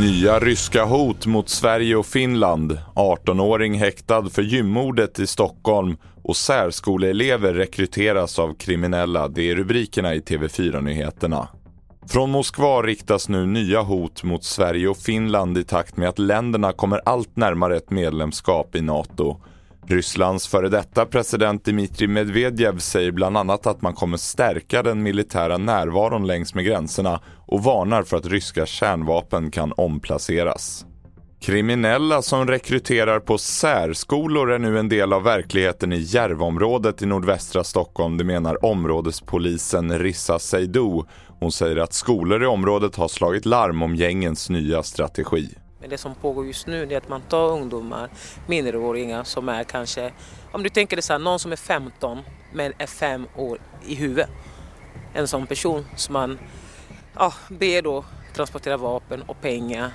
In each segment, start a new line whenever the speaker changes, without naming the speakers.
Nya ryska hot mot Sverige och Finland. 18-åring häktad för gymmordet i Stockholm och särskoleelever rekryteras av kriminella. Det är rubrikerna i TV4-nyheterna. Från Moskva riktas nu nya hot mot Sverige och Finland i takt med att länderna kommer allt närmare ett medlemskap i NATO. Rysslands före detta president Dmitrij Medvedev säger bland annat att man kommer stärka den militära närvaron längs med gränserna och varnar för att ryska kärnvapen kan omplaceras. Kriminella som rekryterar på särskolor är nu en del av verkligheten i Järvaområdet i nordvästra Stockholm, det menar områdespolisen Rissa Seydou. Hon säger att skolor i området har slagit larm om gängens nya strategi.
Det som pågår just nu är att man tar ungdomar, minderåringar som är kanske, om du tänker dig så här, någon som är 15 men är fem år i huvudet. En sån person som man ja, ber då transportera vapen och pengar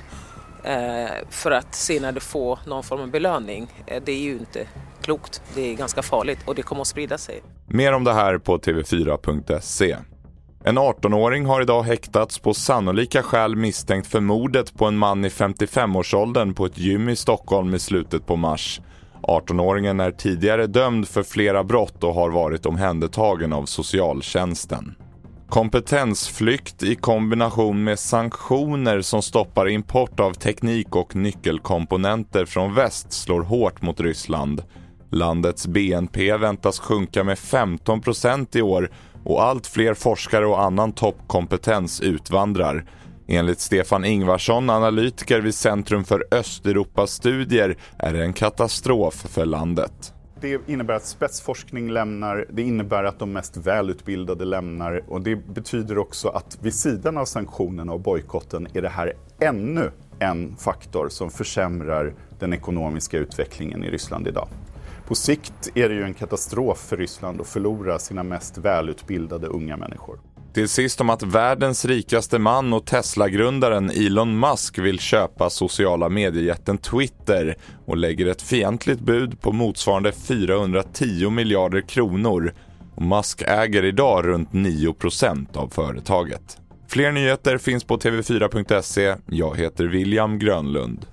eh, för att senare få någon form av belöning. Eh, det är ju inte klokt. Det är ganska farligt och det kommer att sprida sig.
Mer om det här på tv4.se. En 18-åring har idag häktats på sannolika skäl misstänkt för mordet på en man i 55-årsåldern på ett gym i Stockholm i slutet på mars. 18-åringen är tidigare dömd för flera brott och har varit omhändertagen av socialtjänsten. Kompetensflykt i kombination med sanktioner som stoppar import av teknik och nyckelkomponenter från väst slår hårt mot Ryssland. Landets BNP väntas sjunka med 15% i år och allt fler forskare och annan toppkompetens utvandrar. Enligt Stefan Ingvarsson, analytiker vid Centrum för Östeuropastudier, är det en katastrof för landet.
Det innebär att spetsforskning lämnar, det innebär att de mest välutbildade lämnar och det betyder också att vid sidan av sanktionerna och bojkotten är det här ännu en faktor som försämrar den ekonomiska utvecklingen i Ryssland idag. På sikt är det ju en katastrof för Ryssland att förlora sina mest välutbildade unga människor.
Till sist om att världens rikaste man och Tesla-grundaren Elon Musk vill köpa sociala mediejätten Twitter och lägger ett fientligt bud på motsvarande 410 miljarder kronor. Och Musk äger idag runt 9% av företaget. Fler nyheter finns på tv4.se. Jag heter William Grönlund.